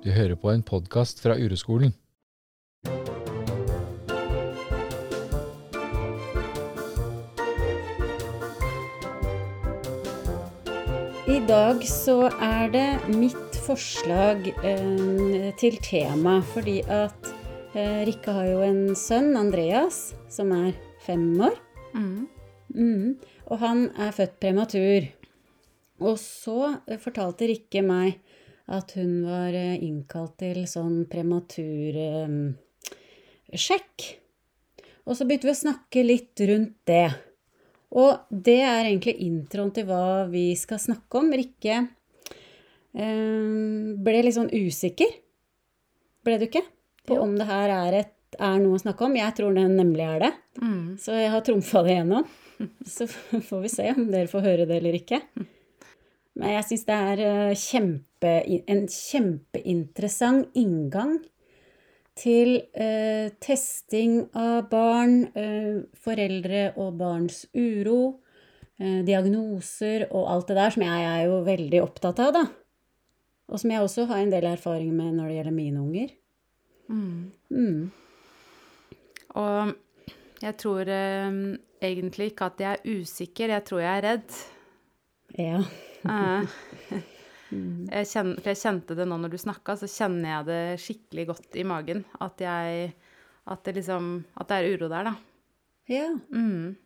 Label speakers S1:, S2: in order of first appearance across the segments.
S1: Du hører på en podkast fra Ureskolen.
S2: I dag så er det mitt forslag eh, til tema, fordi at eh, Rikke har jo en sønn, Andreas, som er fem år. Mm. Og han er født prematur. Og så eh, fortalte Rikke meg at hun var eh, innkalt til sånn prematursjekk. Og så begynte vi å snakke litt rundt det. Og det er egentlig introen til hva vi skal snakke om. Rikke eh, ble litt sånn usikker, ble du ikke? På
S3: Jo.
S2: om det her er, et, er noe å snakke om. Jeg tror det nemlig er det.
S3: Mm.
S2: Så jeg har trumfa det gjennom. Så får vi se om dere får høre det eller ikke. Men jeg syns det er eh, kjempe, en kjempeinteressant inngang til eh, testing av barn, eh, foreldre og barns uro, eh, diagnoser og alt det der som jeg er jo veldig opptatt av, da. Og som jeg også har en del erfaring med når det gjelder mine unger.
S3: Mm.
S2: Mm.
S3: Og jeg tror eh, egentlig ikke at jeg er usikker, jeg tror jeg er redd.
S2: Ja.
S3: Eh, jeg, kjenner, for jeg kjente det nå når du snakka, så kjenner jeg det skikkelig godt i magen. At jeg At det liksom At det er uro der, da.
S2: Ja.
S3: Mm.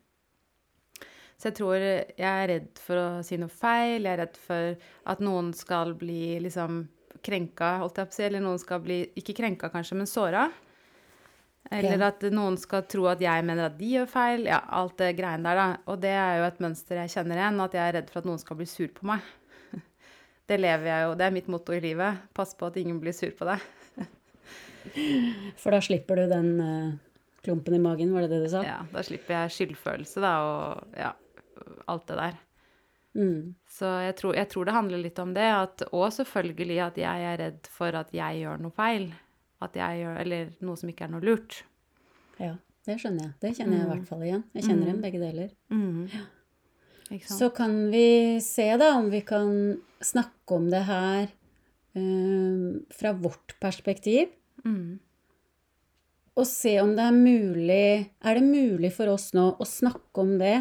S3: Så jeg tror jeg er redd for å si noe feil, jeg er redd for at noen skal bli liksom krenka, holdt jeg på å si, eller noen skal bli, ikke krenka kanskje, men såra. Eller
S2: Ja.
S3: at noen skal tro at jeg mener at de gjør feil, ja, alt det greiene der da. Og det er jo et mønster jeg kjenner igjen, at jeg er redd for at noen skal bli sur på meg. Det lever jeg jo, det er mitt motto i livet. Pass på at ingen blir sur på deg.
S2: For da slipper du den eh, klumpen i magen, var det det du sa?
S3: Ja, da slipper jeg skyldfølelse da, og ja, alt det der.
S2: Mm.
S3: Så jeg tror, jeg tror det handler litt om det, at, og selvfølgelig at jeg er redd for at jeg gjør noe feil. At jeg gjør, eller noe som ikke er noe lurt.
S2: Ja, det skjønner jeg. Det kjenner jeg i hvert fall igjen. Jeg kjenner igjen begge deler.
S3: Mm. sant?
S2: Så kan vi se da om vi kan snakke om det her eh, fra vårt perspektiv.
S3: Mm.
S2: Og se om det er mulig Er det mulig for oss nå å snakke om det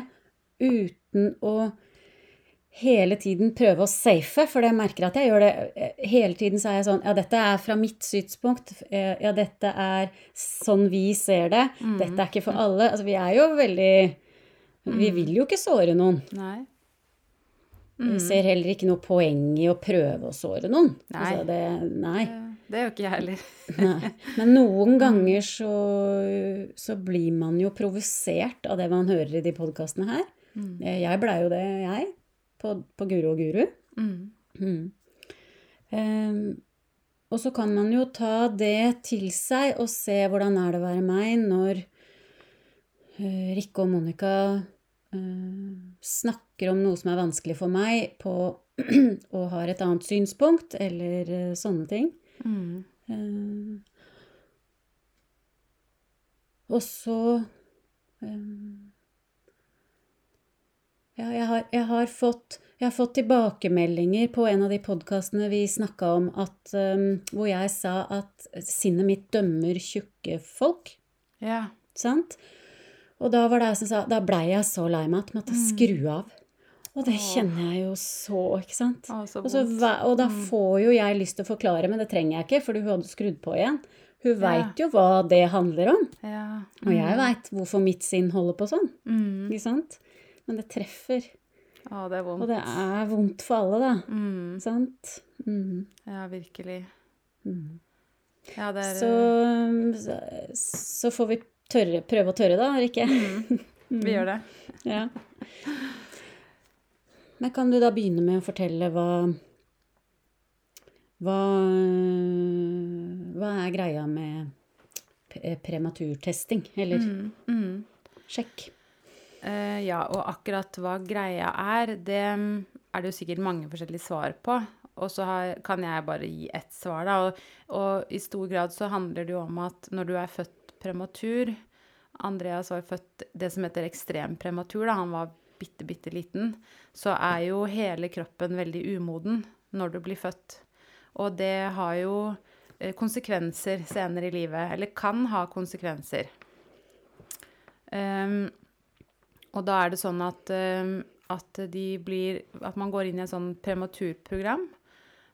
S2: uten å hele tiden prøve å safe, for jeg merker at jeg gjør det eh, hele tiden. Så er jeg sånn Ja, dette er fra mitt synspunkt. Eh, Ja, dette er sånn vi ser det. Dette er ikke for alle. Altså, vi er jo veldig Vi vil jo ikke såre noen.
S3: Nei.
S2: Vi ser heller ikke noe poeng i å prøve å såre noen.
S3: Nei.
S2: Altså, det, nei.
S3: Det, det gjør ikke jeg heller.
S2: Men noen ganger så, så blir man jo provosert av det man hører i de podkastene her. Mm. Jeg blei jo det, jeg. På, på Guro og Guru.
S3: Mm.
S2: Mm. Ehm, og så kan man jo ta det til seg og se hvordan er det å være meg når eh, Rikke og Monica eh, snakker om noe som er vanskelig for meg, på, og har et annet synspunkt, eller eh, sånne ting.
S3: Mm.
S2: Eh, og så um, Ja, jeg har, jeg har fått jeg har fått tilbakemeldinger på en av de podkastene vi snakka om, at, um, hvor jeg sa at sinnet mitt dømmer tjukke folk.
S3: Ja.
S2: Sant? Og da var det jeg som sa Da blei jeg så lei meg at jeg måtte skru av. Og det kjenner jeg jo så, ikke sant?
S3: Å, så
S2: og, så, og da får jo jeg lyst til å forklare, men det trenger jeg ikke, for hun hadde skrudd på igjen. Hun veit jo hva det handler om.
S3: Ja.
S2: Og jeg veit hvorfor mitt sinn holder på sånn.
S3: Mm.
S2: Ikke sant? Men det treffer.
S3: Å, det er vondt.
S2: Og det er vondt for alle, da.
S3: Mm.
S2: Sant? Mm.
S3: Ja, virkelig.
S2: Mm.
S3: Ja, det er
S2: Så, så, så får vi tørre, prøve å tørre, da, Rikke.
S3: Vi gjør det.
S2: Ja. Men kan du da begynne med å fortelle hva Hva, hva er greia med prematurtesting? Eller
S3: Mm. Mm.
S2: sjekk?
S3: Uh, ja, og akkurat hva greia er, det mm, er det jo sikkert mange forskjellige svar på. Og så har, kan jeg bare gi ett svar, da. Og, og i stor grad så handler det jo om at når du er født prematur Andreas var født det som heter ekstrem prematur, da. Han var bitte, bitte liten. Så er jo hele kroppen veldig umoden når du blir født. Og det har jo eh, konsekvenser senere i livet, eller kan ha konsekvenser. Um, og da er det sånn at, um, at, de blir, at man går inn i en sånn prematurprogram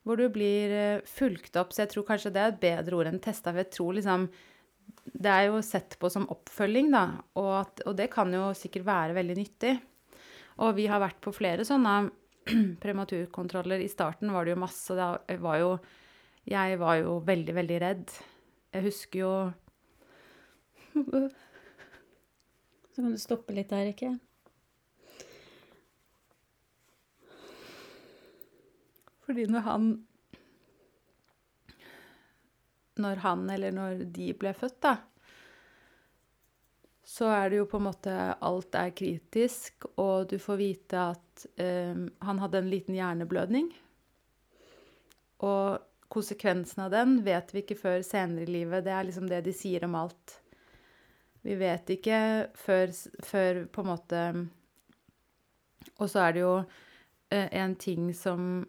S3: hvor du blir uh, fulgt opp. Så jeg tror kanskje det er et bedre ord enn testa. For jeg tror liksom Det er jo sett på som oppfølging, da. Og, at, og det kan jo sikkert være veldig nyttig. Og vi har vært på flere sånne prematurkontroller. I starten var det jo masse. Da var jo Jeg var jo veldig, veldig redd. Jeg husker jo
S2: Så kan du stoppe litt der, ikke?
S3: Fordi når han Når han eller når de ble født, da, så er det jo på en måte Alt er kritisk, og du får vite at eh, han hadde en liten hjerneblødning. Og konsekvensen av den vet vi ikke før senere i livet. Det er liksom det de sier om alt. Vi vet ikke før, før på en måte Og så er det jo eh, en ting som,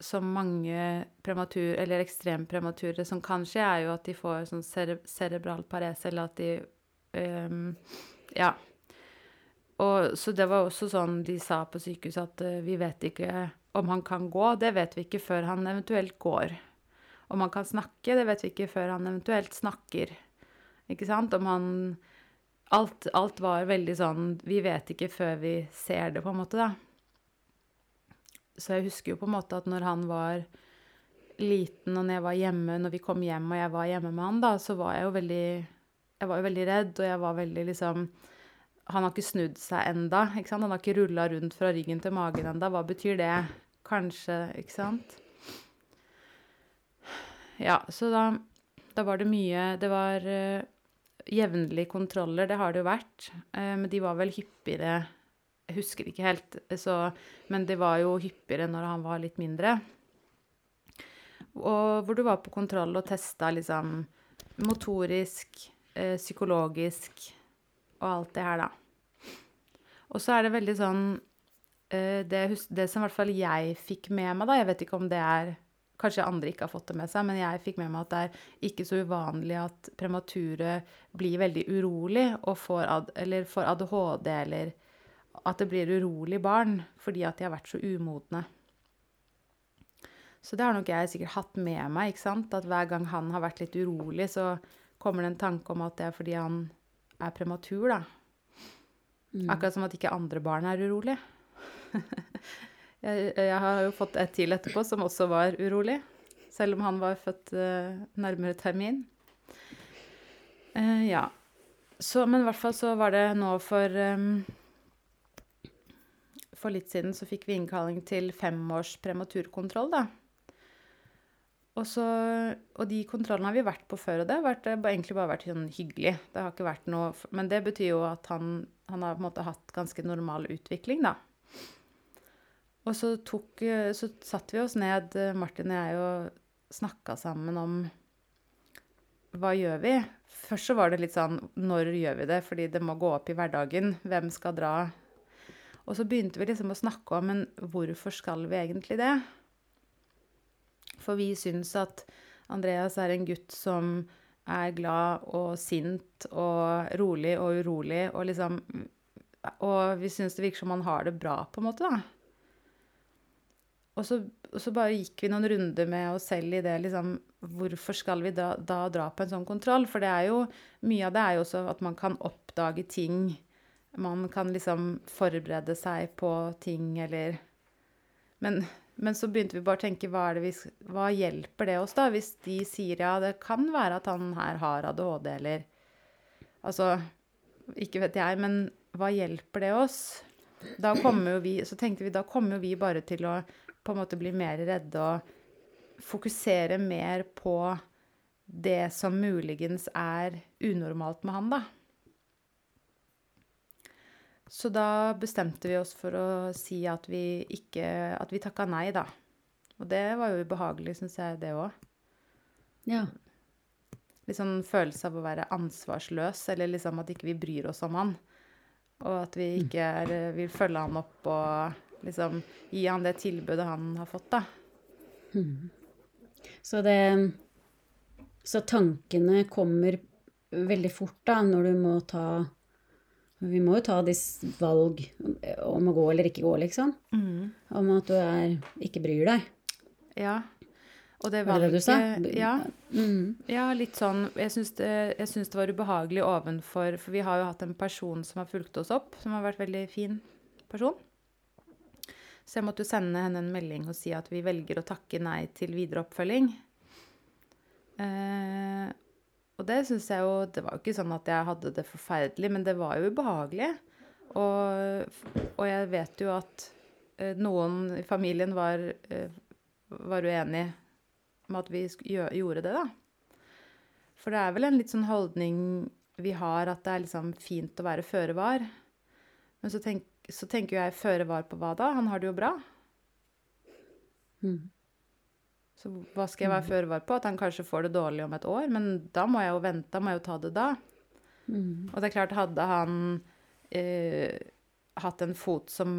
S3: som mange prematur, eller ekstrempremature som kan skje, er jo at de får sånn cere cerebral parese, eller at de um, Ja. Og, så det var også sånn de sa på sykehuset, at uh, vi vet ikke om han kan gå. Det vet vi ikke før han eventuelt går. Om han kan snakke, det vet vi ikke før han eventuelt snakker. Ikke sant? Om han alt, alt, var veldig sånn Vi vet ikke før vi ser det, på en måte, da. Så jeg husker jo på en måte at når han var liten, og når jeg var hjemme, når vi kom hjem og jeg var hjemme med han, da, så var jeg jo veldig Jeg var jo veldig redd, og jeg var veldig liksom Han har ikke snudd seg enda, ikke sant? Han har ikke rulla rundt fra ryggen til magen enda. Hva betyr det? Kanskje, ikke sant? Ja, så da, da var det mye Det var uh, jevnlige kontroller, det har det jo vært. uh, men de var vel hyppigere Jeg husker ikke helt, så, men det var jo hyppigere når han var litt mindre. Og hvor du var på kontroll og testa liksom motorisk, eh, psykologisk og alt det her, da. Og så er det veldig sånn eh, det, det, som i hvert fall jeg fikk med meg, da Jeg vet ikke om det er Kanskje andre ikke har fått det med seg, men jeg fikk med meg at det er ikke så uvanlig at premature blir veldig urolig og får, ad, eller får ADHD, eller at det blir urolig barn fordi at de har vært så umodne. Så det har nok jeg sikkert hatt med meg, ikke sant? at hver gang han har vært litt urolig, så kommer det en tanke om at det er fordi han er prematur, da. Mm. Akkurat som at ikke andre barn er urolige. Jeg, jeg, har jo fått et til etterpå som også var urolig, selv om han var født uh, nærmere termin. Uh, ja. Så, men i hvert fall så var det nå for um, For litt siden så fikk vi innkalling til femårs prematurkontroll, da. Og, så, og de kontrollene har vi vært på før, og det har vært, egentlig bare vært sånn hyggelig. Det har ikke vært noe Men det betyr jo at han, han har på en måte hatt ganske normal utvikling, da. Og så, tok, så satt vi oss ned, Martin og jeg, og snakka sammen om hva gjør vi? Først så var det litt sånn Når gjør vi det? Fordi det må gå opp i hverdagen. Hvem skal dra? Og så begynte vi liksom å snakke om men hvorfor skal vi egentlig det? For vi syns at Andreas er en gutt som er glad og sint og rolig og urolig og liksom Og vi syns det virker som han har det bra, på en måte, da. Og så, og så, bare gikk vi noen runder med oss selv i det liksom Hvorfor skal vi da, da, dra på en sånn kontroll? For det er jo Mye av det er jo også at man kan oppdage ting. Man kan liksom forberede seg på ting, eller Men, men så begynte vi bare å tenke hva, vi, hva hjelper det oss, da? Hvis de sier ja, det kan være at han her har ADHD, eller Altså, ikke vet jeg, men hva hjelper det oss? Da kommer jo vi, så tenkte vi da kommer jo vi bare til å på en måte bli mer redde og fokusere mer på det som muligens er unormalt med han, da. Så da bestemte vi oss for å si at vi ikke At vi takka nei, da. Og det var jo ubehagelig, syns jeg, det òg.
S2: Ja.
S3: Litt sånn følelse av å være ansvarsløs, eller liksom at ikke vi bryr oss om han. Og at vi ikke er, vil følge han opp og liksom gi han det tilbudet han har fått, da.
S2: Mm. Så det Så tankene kommer veldig fort, da, når du må ta Vi må jo ta disse valg om å gå eller ikke gå, liksom.
S3: Mm.
S2: Om at du er ikke bryr deg.
S3: Ja. Og det
S2: Var det det du sa?
S3: Ja.
S2: Mm.
S3: Ja, litt sånn Jeg syns det, det var ubehagelig ovenfor For vi har jo hatt en person som har fulgt oss opp, som har vært veldig fin person. Så jeg måtte jo sende henne en melding og si at vi velger å takke nei til videre oppfølging. Eh, og det syns jeg jo Det var jo ikke sånn at jeg hadde det forferdelig, men det var jo ubehagelig. Og, og jeg vet jo at eh, noen i familien var, eh, var uenig med at vi gjorde det, da. For det er vel en litt sånn holdning vi har, at det er liksom fint å være føre var. Men så, tenk, så tenker jo jeg føre var på hva da? Han har det jo bra.
S2: Mm.
S3: Så hva skal jeg være føre var på? At han kanskje får det dårlig om et år? Men da må jeg jo vente, da må jeg jo ta det da.
S2: Mm.
S3: Og det er klart, hadde han eh, hatt en fot som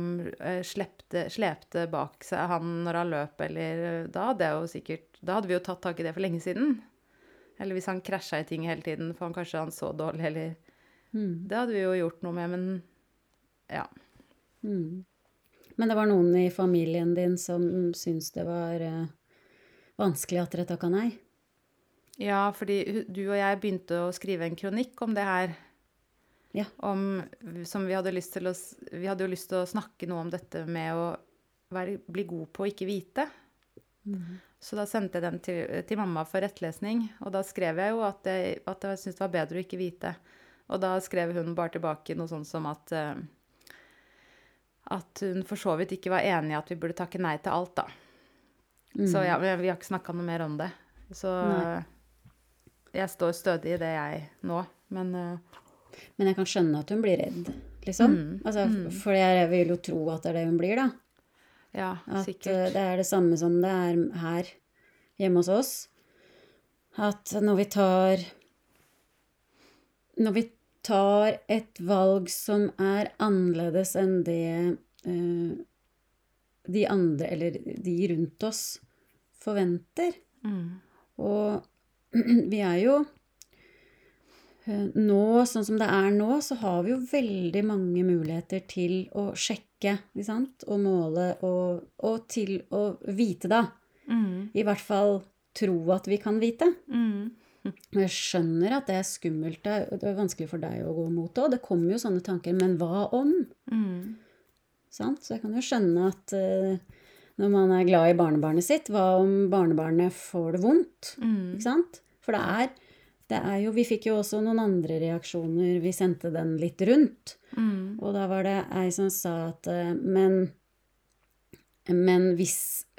S3: eh, slepte, slepte bak seg han når han løp, eller da hadde sikkert Da hadde vi jo tatt tak i det for lenge siden. Eller hvis han krasja i ting hele tiden, for han kanskje han så dårlig, eller
S2: Mm.
S3: Det hadde vi jo gjort noe med, men ja.
S2: Mm. Men det var noen i familien din som syntes det var eh, vanskelig at dere takka nei?
S3: Ja, fordi du og jeg begynte å skrive en kronikk om det her.
S2: Ja.
S3: Om, som vi hadde lyst til å Vi hadde jo lyst til å snakke noe om dette med å være, bli god på å ikke vite. Så da sendte jeg den til, til mamma for rettlesning, og da skrev jeg jo at jeg, at jeg syntes det var bedre å ikke vite. Og da skrev hun bare tilbake noe sånt som at eh, At hun for så vidt ikke var enig i at vi burde takke nei til alt, da. Så ja, vi har ikke snakka noe mer om det. Så
S2: Nei.
S3: jeg står stødig i det, jeg, nå. Men uh,
S2: Men jeg kan skjønne at hun blir redd, liksom.
S3: Mm,
S2: Altså, For jeg vil jo tro at det er det hun blir, da.
S3: ja,
S2: At eh,
S3: sikkert.
S2: det er det samme som det er her hjemme hos oss. At når vi tar Når vi tar et valg som er annerledes enn det uh, de andre, eller de rundt oss, forventer
S3: Mm.
S2: Og vi er jo eh, Nå, sånn som det er nå, så har vi jo veldig mange muligheter til å sjekke, ikke sant? Og måle, og, og til å vite, da.
S3: Mm.
S2: I hvert fall tro at vi kan vite.
S3: Mm.
S2: Og jeg skjønner at det er skummelt, det er, det er vanskelig for deg å gå mot det, og det kommer jo sånne tanker, men hva om?
S3: Mm.
S2: Sant? Så jeg kan jo skjønne at eh, når man er glad i barnebarnet sitt, hva om barnebarnet får det vondt?
S3: Mm.
S2: Ikke sant? For det er, det er jo Vi fikk jo også noen andre reaksjoner. Vi sendte den litt rundt.
S3: Mm.
S2: Og da var det ei som sa at eh, Men, men hvis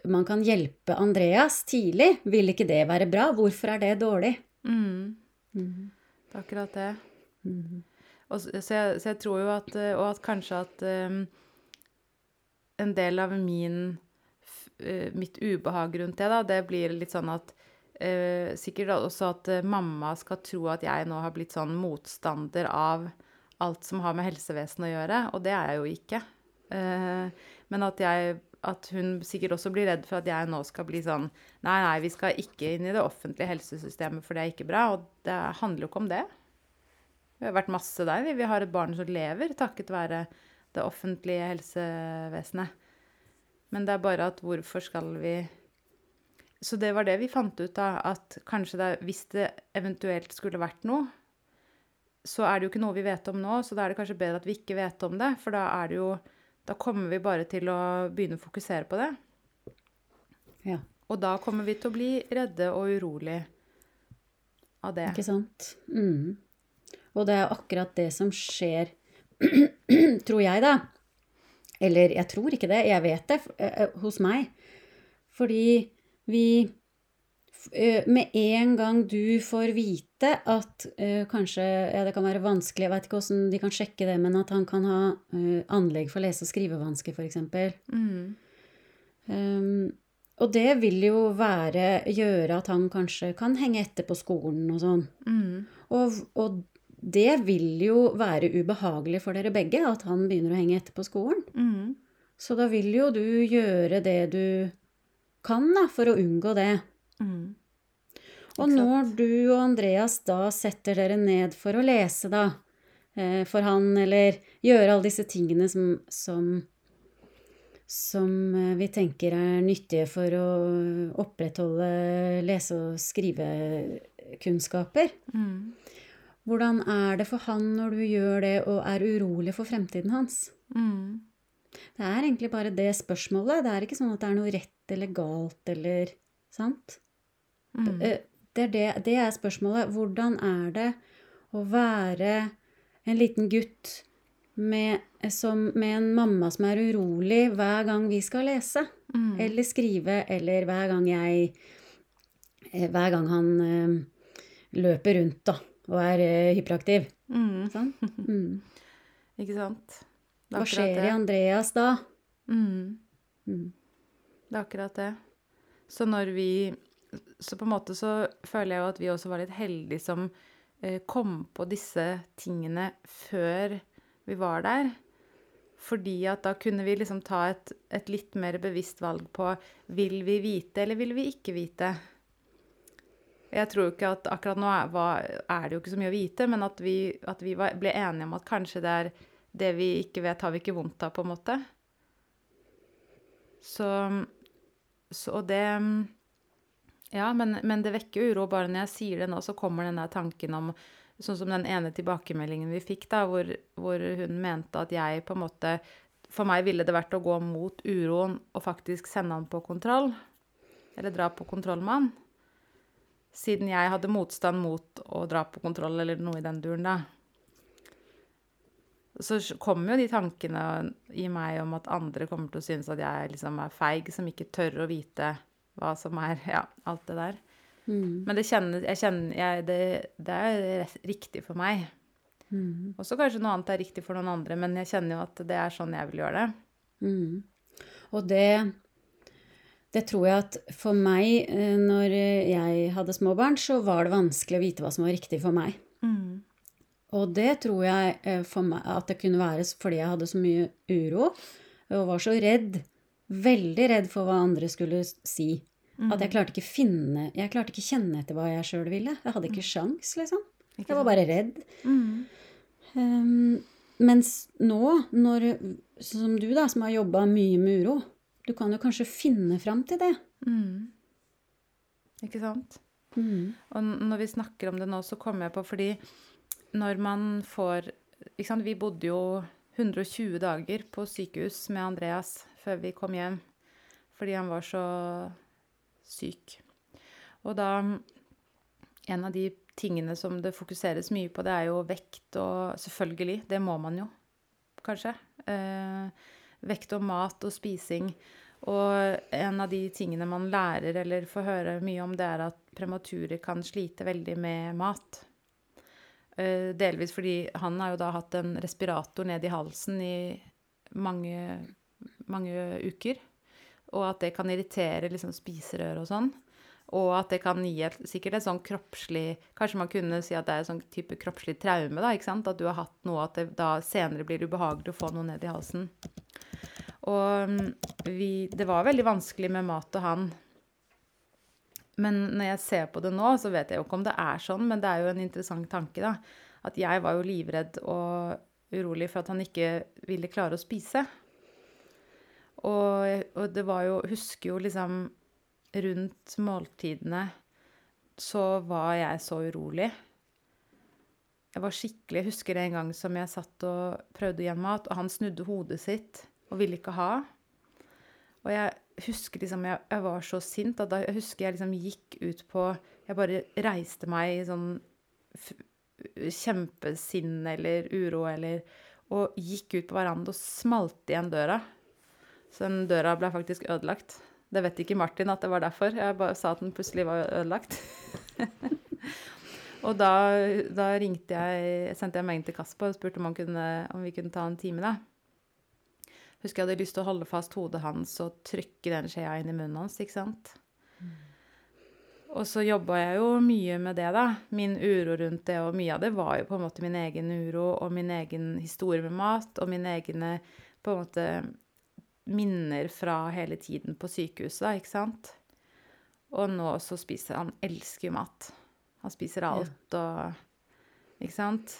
S2: man kan hjelpe Andreas tidlig, vil ikke det være bra? Hvorfor er det dårlig?
S3: Mm. Det er akkurat det. Og, så, jeg, så jeg tror jo at eh, Og at kanskje at um, en del av min mitt ubehag rundt det, da, det blir litt sånn at eh, Sikkert også at eh, mamma skal tro at jeg nå har blitt sånn motstander av alt som har med helsevesenet å gjøre, og det er jeg jo ikke. Eh, men at jeg at hun sikkert også blir redd for at jeg nå skal bli sånn Nei, nei, vi skal ikke inn i det offentlige helsesystemet, for det er ikke bra. Og det handler jo ikke om det. Vi har vært masse der. Vi har et barn som lever takket være det offentlige helsevesenet. Men det er bare at hvorfor skal vi Så det var det vi fant ut av, at kanskje det, hvis det eventuelt skulle vært noe, så er det jo ikke noe vi vet om nå, så da er det kanskje bedre at vi ikke vet om det, for da er det jo Da kommer vi bare til å begynne å fokusere på det.
S2: Ja,
S3: Og da kommer vi til å bli redde og urolig av det.
S2: ikke sant? Mm. Og det er akkurat det som skjer, tror jeg, da. Eller jeg tror ikke det, jeg vet det, hos meg. Fordi vi Med en gang du får vite at kanskje ja, det kan være vanskelig, jeg vet ikke hvordan de kan sjekke det, men at han kan ha anlegg for lese- og skrivevansker, f.eks.
S3: Mm.
S2: Um, og det vil jo være gjøre at han kanskje kan henge etter på skolen og sånn.
S3: Mm.
S2: Og, og det vil jo være ubehagelig for dere begge at han begynner å henge etter på skolen.
S3: Mm.
S2: Så da vil jo du gjøre det du kan da, for å unngå det.
S3: Mm.
S2: Og når du og Andreas da setter dere ned for å lese, da, eh, for han, eller gjøre alle disse tingene som, som, som eh, vi tenker er nyttige for å opprettholde lese- og skrivekunnskaper,
S3: Mm.
S2: Hvordan er det for han når du gjør det og er urolig for fremtiden hans?
S3: Mm.
S2: Det er egentlig bare det spørsmålet. Det er ikke sånn at det er noe rett eller galt eller Sant?
S3: Mm.
S2: Det er, det, det er spørsmålet. Hvordan er det å være en liten gutt med, som, med en mamma som er urolig hver gang vi skal lese
S3: Mm.
S2: eller skrive, eller hver gang jeg eh, Hver gang han løper rundt da, og er uh, hyperaktiv.
S3: Mm.
S2: Sånn? Mm.
S3: Ikke sant? Det
S2: Hva skjer i. Andreas da?
S3: Mm.
S2: Mm.
S3: Det er akkurat det. Så når vi Så på en måte så føler jeg jo at vi også var litt heldige som uh, kom på disse tingene før vi var der. Fordi at da kunne vi liksom ta et, et litt mer bevisst valg på vil vi vite eller vil vi ikke vite. Jeg tror ikke at akkurat nå er, er det jo ikke så mye å vite, men at vi, at vi ble enige om at kanskje det er det vi ikke vet, har vi ikke vondt av, på en måte. Så, så det Ja, men, men det vekker uro. Bare når jeg sier det nå, så kommer den der tanken om Sånn som den ene tilbakemeldingen vi fikk, da, hvor, hvor hun mente at jeg på en måte For meg ville det vært å gå mot uroen og faktisk sende han på kontroll. Eller dra på kontroll med han. Siden jeg hadde motstand mot å dra på kontroll eller noe i den duren, da. Så kommer jo de tankene i meg om at andre kommer til å synes at jeg liksom er feig, som ikke tør å vite hva som er Ja, alt det der.
S2: Mm.
S3: Men det kjenner, jeg kjenner jeg, det, det er riktig for meg.
S2: Mm.
S3: Også kanskje noe annet er riktig for noen andre, men jeg kjenner jo at det er sånn jeg vil gjøre det.
S2: Mm. Og det det tror jeg at for meg, eh, når jeg hadde små barn, så var det vanskelig å vite hva som var riktig for meg. Og det tror jeg eh, for meg, at det kunne være fordi jeg hadde så mye uro og var så redd, veldig redd for hva andre skulle si. si. At jeg klarte ikke finne Jeg klarte ikke kjenne etter hva jeg sjøl ville. Jeg hadde ikke sjans, liksom. Jeg var bare redd.
S3: Mm.
S2: Um, mens nå, når, som du da, som har jobba mye med uro, du kan jo kanskje finne fram til det.
S3: Mm. Ikke sant?
S2: Mm.
S3: Og når vi snakker om det nå, så kommer jeg på fordi når man får ikke sant? Vi bodde jo 120 dager på sykehus med Andreas før vi kom hjem. Fordi han var så syk. Og da En av de tingene som det fokuseres mye på, det er jo vekt og Selvfølgelig, det må man jo, kanskje. Eh, vekt og mat og spising. Og en av de tingene man lærer eller får høre mye om, det er at prematurer kan slite veldig med mat. Eh, delvis fordi han har jo da hatt en respirator ned i halsen i mange, mange uker. Og at det kan irritere liksom spiserør og sånn. Og at det kan gi et, sikkert et sånn kroppslig Kanskje man kunne si at det er en sånn type kroppslig traume, da, ikke sant? At du har hatt noe, at det da senere blir ubehagelig å få noe ned i halsen. Og mm, vi Det var veldig vanskelig med mat og han. Men når jeg ser på det nå, så vet jeg jo ikke om det er sånn, men det er jo en interessant tanke, da. At jeg var jo livredd og urolig for at han ikke ville klare å spise. Og, og det var jo Husker jo liksom Rundt måltidene så var jeg så urolig. Jeg var skikkelig Jeg husker en gang som jeg satt og prøvde å gi ham mat, og han snudde hodet sitt og ville ikke ha. Og jeg husker liksom Jeg, jeg var så sint at da jeg husker jeg liksom gikk ut på Jeg bare reiste meg i sånn kjempesinn eller uro eller Og gikk ut på verandaen og smalt igjen døra. Så den døra ble faktisk ødelagt. Det vet ikke Martin at det var derfor. Jeg bare sa at den plutselig var ødelagt. og da, da ringte jeg, sendte jeg melding til Kasper og spurte om, kunne, om vi kunne ta en time. da. Husker jeg hadde lyst til å holde fast hodet hans og trykke den skjea inn i munnen hans. ikke sant? Og så jobba jeg jo mye med det, da. Min uro rundt det, og mye av det var jo på en måte min egen uro og min egen historie med mat, og mine egne på en måte minner fra hele tiden på sykehuset, da, ikke sant? Og nå så spiser han elsker jo mat. Han spiser alt og Ikke sant?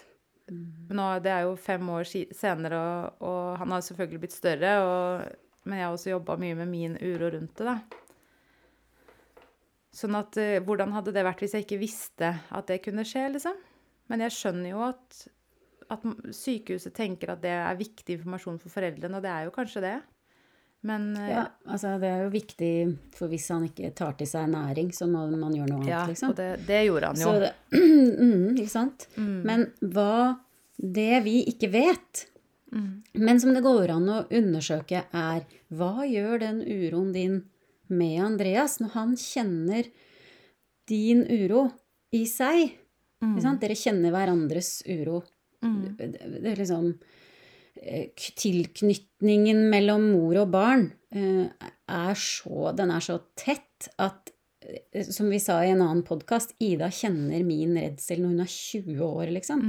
S3: Nå, det er jo fem år senere, og, og han har selvfølgelig blitt større, og, men jeg har også jobba mye med min uro rundt det, da. Sånn at uh, Hvordan hadde det vært hvis jeg ikke visste at det kunne skje, liksom? Men jeg skjønner jo at, at sykehuset tenker at det er viktig informasjon for foreldrene, og det er jo kanskje det. Men eh,
S2: Ja, altså det er jo viktig, for hvis han ikke tar til seg næring, så må man gjøre noe annet,
S3: ja,
S2: liksom.
S3: og det, det gjorde han jo.
S2: Så det, mm, ikke sant? Men hva det vi ikke vet, men som det går an å undersøke, er hva gjør den uroen din med Andreas når han kjenner din uro i seg? Sant? Dere kjenner hverandres uro. Det, det er liksom Tilknytningen mellom mor og barn eh, er så Den er så tett at eh, som vi sa i en annen podkast, Ida kjenner min redsel når hun er 20 år, liksom.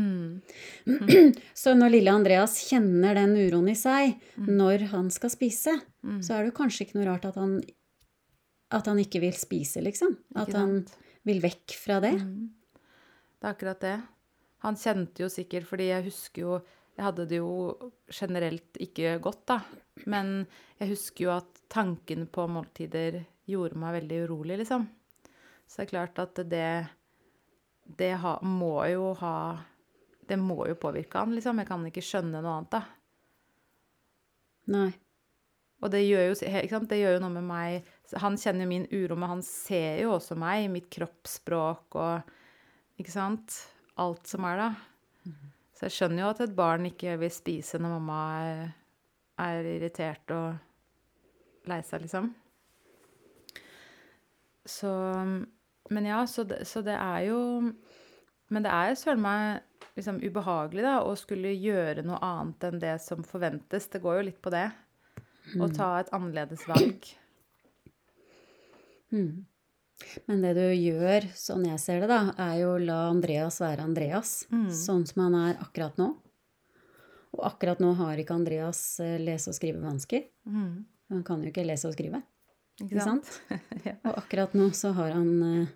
S2: Så når lille Andreas kjenner den uroen i seg når han skal spise, så er det jo kanskje ikke noe rart at han, at han ikke vil spise, liksom. At han vil vekk fra det.
S3: Det er akkurat det. Han kjente jo sikkert, fordi jeg husker jo Jeg hadde det jo generelt ikke godt, da. Men jeg husker jo at tanken på måltider gjorde meg veldig urolig, liksom. Så det er klart at det Det ha, må jo ha Det må jo påvirke han, liksom. Jeg kan ikke skjønne noe annet, da.
S2: Nei.
S3: Og det gjør, jo, det gjør jo noe med meg Han kjenner min uro, men han ser jo også meg, mitt kroppsspråk og Ikke sant? Alt som er, da. Så jeg skjønner jo at et barn ikke vil spise når mamma er, er irritert og lei seg, liksom. Så Men ja, så det, så det er jo Men det er søren meg liksom ubehagelig, da, å skulle gjøre noe annet enn det som forventes. Det går jo litt på det. Å ta et annerledes valg.
S2: Men det du gjør, sånn jeg ser det, da, er jo å la Andreas være Andreas, sånn som han er akkurat nå. Og akkurat nå har ikke Andreas eh, lese- og skrivevansker. Han kan jo ikke lese og skrive,
S3: Ikke
S2: sant?
S3: Ja.
S2: Og akkurat nå så har han eh,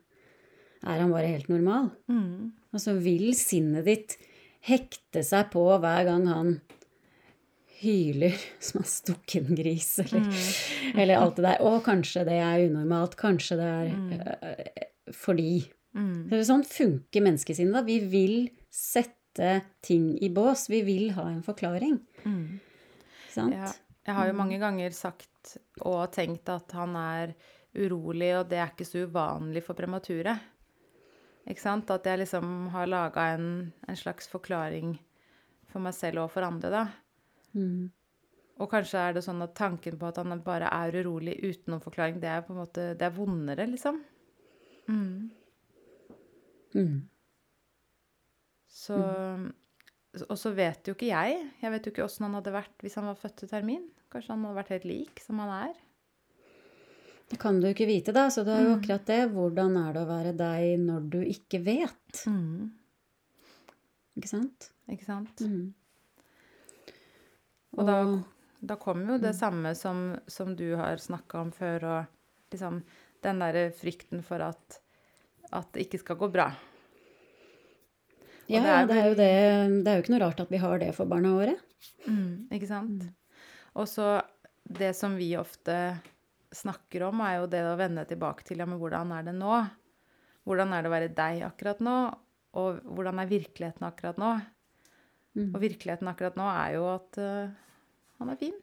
S2: er han bare helt normal. Og så vil sinnet ditt hekte seg på hver gang han hyler som en stukken gris, eller, eller alt det der. Og kanskje det er unormalt, kanskje det er øh, fordi. Så Sånn funker menneskesinnet. da. Vi vil sette ting i bås. Vi vil ha en forklaring. Sant?
S3: Ja. Jeg har jo mange ganger sagt og tenkt at han er urolig, og det er ikke så uvanlig for premature. Ikke sant? At jeg liksom har laga en, en slags forklaring for meg selv og for andre, da. Og kanskje er det sånn at tanken på at han bare er urolig uten noen forklaring, det er på en måte Det er vondere, liksom. Så Og så vet jo ikke jeg. Jeg vet jo ikke åssen han hadde vært hvis han var født til termin. Kanskje han hadde vært helt lik som han er.
S2: Det kan du ikke vite, da. Så det er jo akkurat det. Hvordan er det å være deg når du ikke vet? Ikke sant?
S3: Ikke sant?
S2: Mm.
S3: Og da, da kommer jo det samme som, som du har snakka om før, og liksom den derre frykten for at, at det ikke skal gå bra.
S2: Ja,
S3: det er
S2: det, er jo det, det er jo ikke noe rart at vi har det for barna våre.
S3: Ikke sant? Og så det som vi ofte snakker om, er jo det å vende tilbake til ja, men hvordan er det nå? Hvordan er det å være deg akkurat nå? Og hvordan er virkeligheten akkurat nå? Og virkeligheten akkurat nå er jo at øh, han er fin.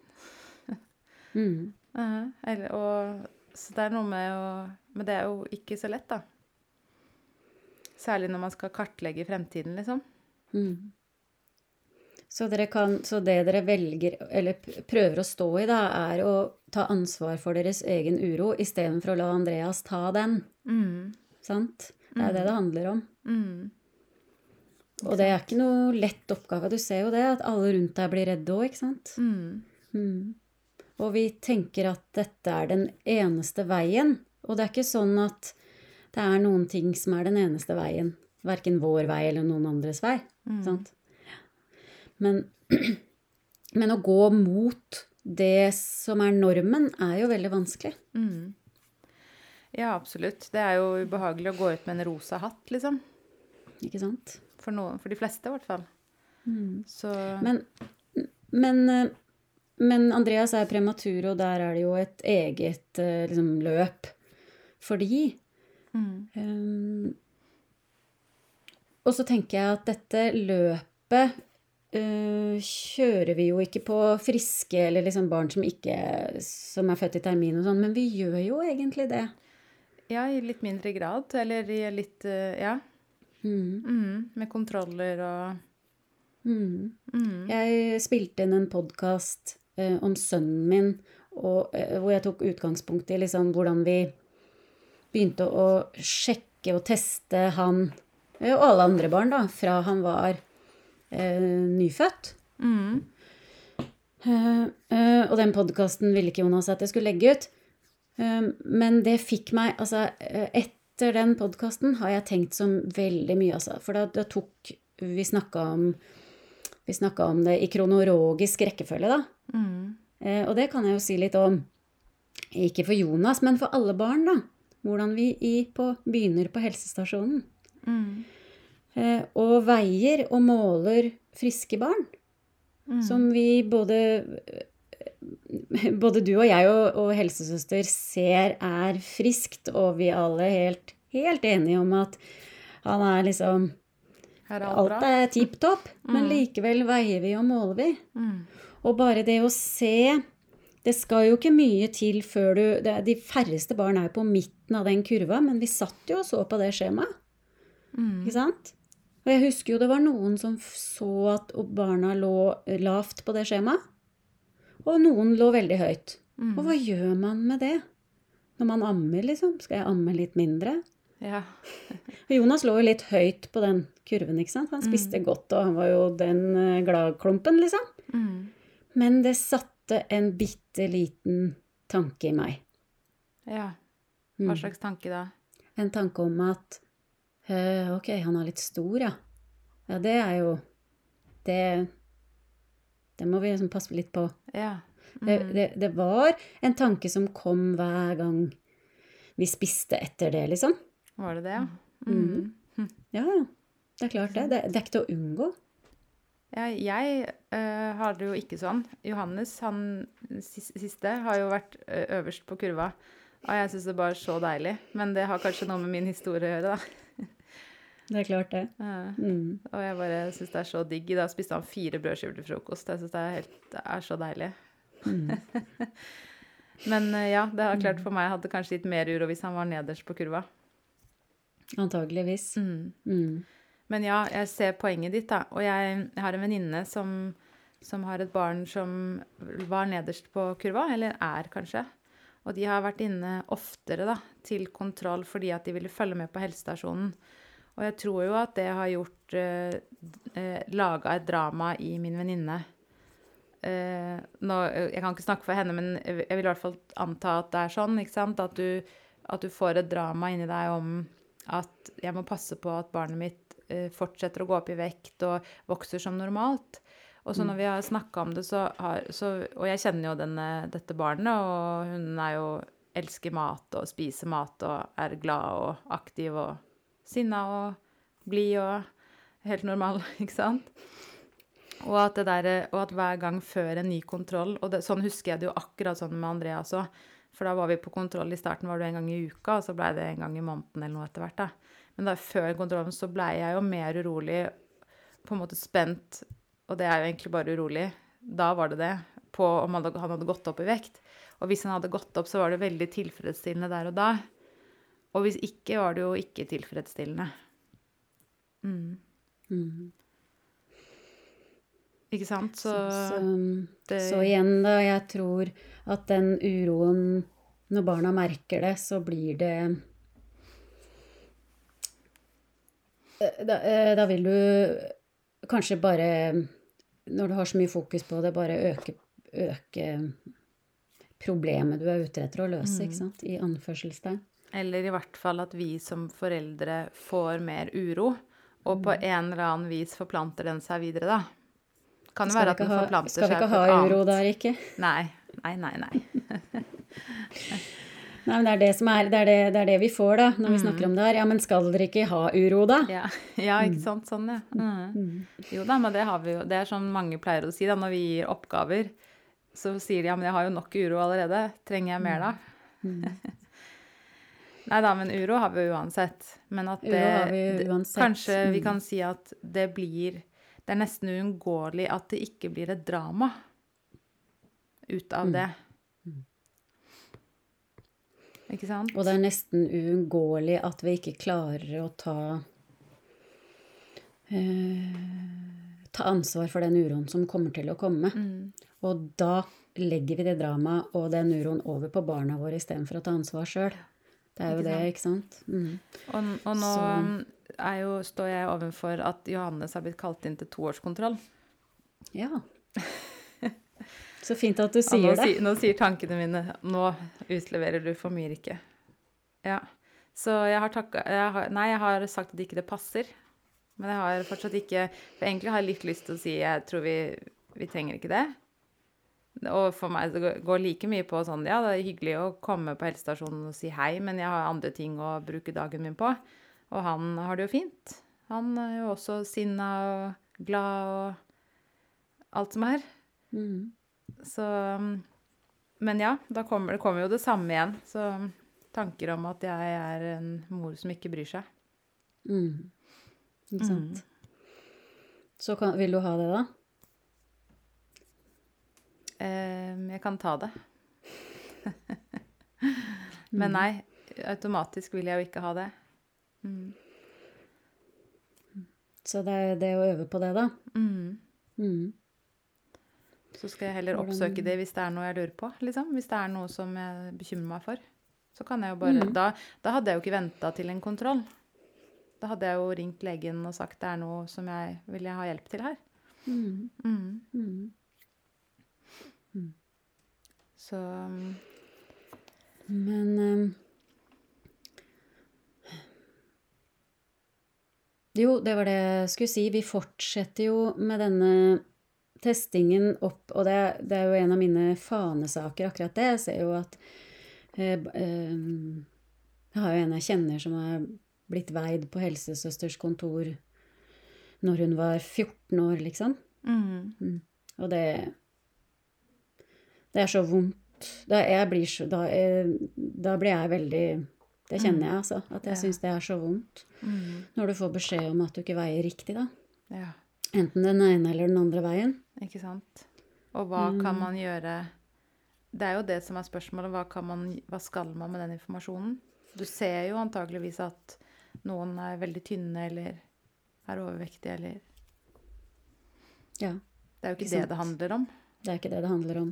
S2: Mm.
S3: Uh eller, og, så det er noe med å Men det er jo ikke så lett, da. Særlig når man skal kartlegge fremtiden, liksom.
S2: Så, dere kan, så det dere velger, eller prøver å stå i, da, er å ta ansvar for deres egen uro istedenfor å la Andreas ta den. Sant? Det er det det handler om. Og det er ikke noe lett oppgave. Du ser jo det, at alle rundt deg blir redde òg, ikke sant? Mm. Og vi tenker at dette er den eneste veien. Og det er ikke sånn at det er noen ting som er den eneste veien. Verken vår vei eller noen andres vei. Sant? Men, men å gå mot det som er normen, er jo veldig vanskelig.
S3: Ja, absolutt. Det er jo ubehagelig å gå ut med en rosa hatt, liksom.
S2: Ikke sant?
S3: For, noen, for de fleste, i hvert fall. Så
S2: Men, men, eh, men Andreas er prematur, og der er det jo et eget eh, liksom, løp for de.
S3: mm,
S2: Um, og så tenker jeg at dette løpet uh, kjører vi jo ikke på friske eller liksom barn som ikke som er født i termin og sånn, men vi gjør jo egentlig det.
S3: Ja, i litt mindre grad. Eller i litt uh, Ja.
S2: Mm.
S3: Mm, med kontroller og
S2: Mm.
S3: mm,
S2: Jeg spilte inn en podkast eh, om sønnen min, og, eh, hvor jeg tok utgangspunkt i liksom hvordan vi begynte å sjekke og teste han, eh, og alle andre barn, da, fra han var eh, nyfødt.
S3: mm,
S2: Eh, eh, og den podkasten ville ikke Jonas at jeg skulle legge ut. Men det fikk meg Altså, eh, etter den podkasten har jeg tenkt som veldig mye, altså. For da, da tok Vi snakka om om det i kronologisk rekkefølge, da.
S3: mm,
S2: Eh, og det kan jeg jo si litt om. Ikke for Jonas, men for alle barn, da. Hvordan vi i, på, begynner på helsestasjonen.
S3: mm,
S2: Eh, og veier og måler friske barn.
S3: mm.
S2: Som vi både Både du og jeg og, og helsesøster ser er friskt, og vi alle helt, helt enige om at han er liksom
S3: er alt
S2: Alt er tipp topp, men
S3: Mm.
S2: likevel veier vi og måler vi.
S3: Mm,
S2: Og bare det å se Det skal jo ikke mye til før du det, De færreste barn er jo på midten av den kurva, men vi satt jo og så på det skjemaet.
S3: mm,
S2: Ikke sant? Og jeg husker jo det var noen som så at barna lå lavt på det skjemaet. Og noen lå veldig høyt.
S3: mm.
S2: Og hva gjør man med det? Når man ammer, liksom? Skal jeg amme litt mindre?
S3: Ja.
S2: Jonas lå jo litt høyt på den kurven, ikke sant? Han spiste godt, og han var jo den eh, gladklumpen, liksom.
S3: Mm,
S2: Men det satte en bitte liten tanke i meg.
S3: ja. Hva
S2: Mm.
S3: slags tanke da?
S2: En tanke om at eh, ok, han er litt stor, ja. Ja, det er jo Det Det må vi liksom passe litt på.
S3: Ja.
S2: Det,
S3: Mm.
S2: det, det var en tanke som kom hver gang vi spiste etter det, liksom.
S3: Var det det, ja?
S2: Mm.
S3: Mm.
S2: Ja, ja. Det er klart det. Det, det er ikke til å unngå.
S3: Ja, jeg uh, har det jo ikke sånn. Johannes, han siste, har jo vært eh, øverst på kurva. Og jeg syns det bare er så deilig. Men det har kanskje noe med min historie å gjøre, da.
S2: Det er klart det.
S3: Ja.
S2: Mm.
S3: og jeg bare syns det er så digg. I dag spiste han fire brødskiver til frokost. Jeg syns det, helt- det er så deilig.
S2: Mm.
S3: Men eh, ja, det har klart for meg hadde kanskje gitt mer uro hvis han var nederst på kurva.
S2: Antageligvis.
S3: Mm.
S2: Mm.
S3: Men ja, jeg ser poenget ditt, da. Og jeg, jeg har en venninne som, som har et barn som var nederst på kurva, eller er kanskje. Og de har vært inne oftere da, til kontroll fordi at de ville følge med på helsestasjonen. Og jeg tror jo at det har gjort eh, eh, Laga et drama i min venninne. Eh, nå, jeg kan ikke snakke for henne, men jeg vil jeg vil i hvert fall anta at det er sånn. ikke sant? At du, at du får et drama inni deg om at jeg må passe på at barnet mitt eh, fortsetter å gå opp i vekt og vokser som normalt. Og så når vi har snakka om det, så har så, Og jeg kjenner jo denne, dette barnet, og hun er jo elsker mat og spiser mat og er glad og aktiv og sinna og blid og helt normal, ikke sant? Og at, der, og at hver gang før en ny kontroll Og det, sånn husker jeg det jo akkurat sånn med Andrea også. For da var vi på kontroll i starten var det en gang i uka, og så blei det en gang i måneden eller noe etter hvert. da. Men da før kontrollen så blei jeg jo mer urolig, på en måte spent, og det er jo egentlig bare urolig. Da var det det, på om han hadde gått opp i vekt. Og hvis han hadde gått opp, så var det veldig tilfredsstillende der og da. Og hvis ikke, var det jo ikke tilfredsstillende. Mm.
S2: Mm.
S3: Ikke sant? Så,
S2: Så, så,
S3: det-
S2: så igjen, da, jeg tror at den uroen Når barna merker det, så blir det Eh, da, eh, da vil du kanskje bare Når du har så mye fokus på det, bare øke, øke problemet du er ute etter å løse,
S3: Mm.
S2: ikke sant? I anførselstegn.
S3: Eller i hvert fall at vi som foreldre får mer uro, og på en eller annen vis forplanter den seg videre, da. Kan jo være at den forplanter
S2: skal vi ikke ha uro
S3: annet
S2: der, ikke?
S3: Nei. Nei, nei, nei.
S2: Nei, men det er det som er, det er det, det er det vi får, da, når vi snakker om det her. Ja, men skal dere ikke ha uro, da?
S3: Ja, ja ikke sant. Sånn, ja. Mm. Jo da, men det har vi jo. Det er sånn mange pleier å si da, når vi gir oppgaver. Så sier de ja, men jeg har jo nok uro allerede. Trenger jeg mer da? Nei da, men uro har vi jo uansett. Men at det,
S2: vi uansett.
S3: Kanskje vi
S2: Mm.
S3: kan si at det blir Det er nesten uunngåelig at det ikke blir et drama ut av
S2: Mm.
S3: det. Ikke sant?
S2: Og det er nesten uunngåelig at vi ikke klarer å ta eh, Ta ansvar for den uroen som kommer til å komme.
S3: Mm.
S2: Og da legger vi det dramaet og den uroen over på barna våre istedenfor å ta ansvar sjøl. Det er jo det, ikke sant? Mm.
S3: Og, og nå jo, står jeg overfor at Johannes har blitt kalt inn til toårskontroll.
S2: Ja. Så fint at du
S3: sier nå,
S2: det.
S3: nå sier tankene mine Nå utleverer du for mye, ikke. Ja. Så jeg har takka Nei, jeg har sagt at ikke det passer. Men jeg har fortsatt ikke For egentlig har jeg litt lyst til å si jeg tror vi, vi trenger ikke det. Og for meg det går- like mye på sånn Ja, det er hyggelig å komme på helsestasjonen og si hei, men jeg har andre ting å bruke dagen min på. Og han har det jo fint. Han er jo også sinna og glad og alt som er.
S2: Mm.
S3: Så um, Men ja, da kommer det kommer jo det samme igjen. Så tanker om at jeg er en mor som ikke bryr seg.
S2: Mm. Ikke sant. Så kan, vil du ha det, da?
S3: Eh, jeg kan ta det. Men nei, automatisk vil jeg jo ikke ha det. Mm.
S2: Så det er det å øve på det, da.
S3: Mm.
S2: Mm.
S3: Så skal jeg heller oppsøke det hvis det er noe jeg lurer på. Liksom. Hvis det er noe som jeg bekymrer meg for. Så kan jeg jo bare
S2: Mm.
S3: da, da hadde jeg jo ikke venta til en kontroll. Da hadde jeg jo ringt legen og sagt det er noe som jeg vil jeg ha hjelp til her.
S2: Mm.
S3: Mm.
S2: Mm.
S3: Så
S2: Men ehm, Jo, det var det jeg skulle si. Vi fortsetter jo med denne testingen opp, og det, det er jo en av mine fanesaker, akkurat det. Jeg ser jo at eh, ehm, Jeg har jo en jeg kjenner som er blitt veid på helsesøsters kontor når hun var 14 år, liksom.
S3: mm.
S2: Og det Det er så vondt. Da, jeg blir så, da, eh, da blir jeg veldig Det kjenner jeg, altså. At jeg
S3: Ja.
S2: syns det er så vondt.
S3: Mm.
S2: Når du får beskjed om at du ikke veier riktig, da.
S3: Ja,
S2: Enten den ene eller den andre veien.
S3: ikke sant. Og hva kan
S2: Mm.
S3: man gjøre Det er jo det som er spørsmålet. Hva, kan man, hva skal man med den informasjonen? Du ser jo antageligvis at noen er veldig tynne eller er overvektige eller
S2: Ja.
S3: Det er jo ikke,
S2: Ikke
S3: det
S2: sant.
S3: det handler om.
S2: Det er ikke det det handler om.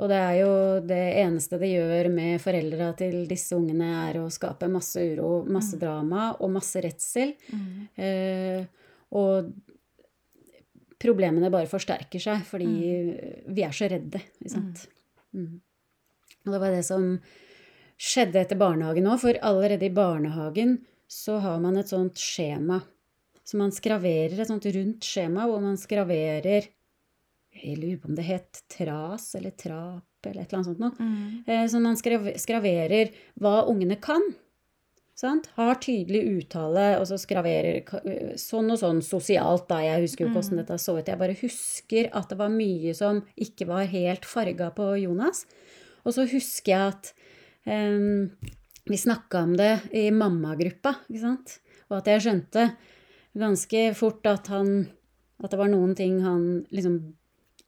S2: Og det er jo det eneste det gjør med foreldra til disse ungene, er å skape masse uro, masse drama og masse redsel. Eh, og problemene bare forsterker seg fordi vi er så redde, ikke sant. Mm. Og det var det som skjedde etter barnehagen òg, for allerede i barnehagen så har man et sånt skjema. Så man skraverer et sånt rundt skjema hvor man skraverer Jeg lurer på om det het tras eller trap eller et eller annet sånt noe. Eh, Som man skrav- skraverer hva ungene kan. Sant? Har tydelig uttale, og så skraverer eh, sånn og sånn sosialt, da. Jeg husker jo hvordan dette så ut. Jeg bare husker at det var mye som ikke var helt farga på Jonas. Og så husker jeg at em, vi snakka om det i mammagruppa, ikke sant. Og at jeg skjønte ganske fort at han At det var noen ting han liksom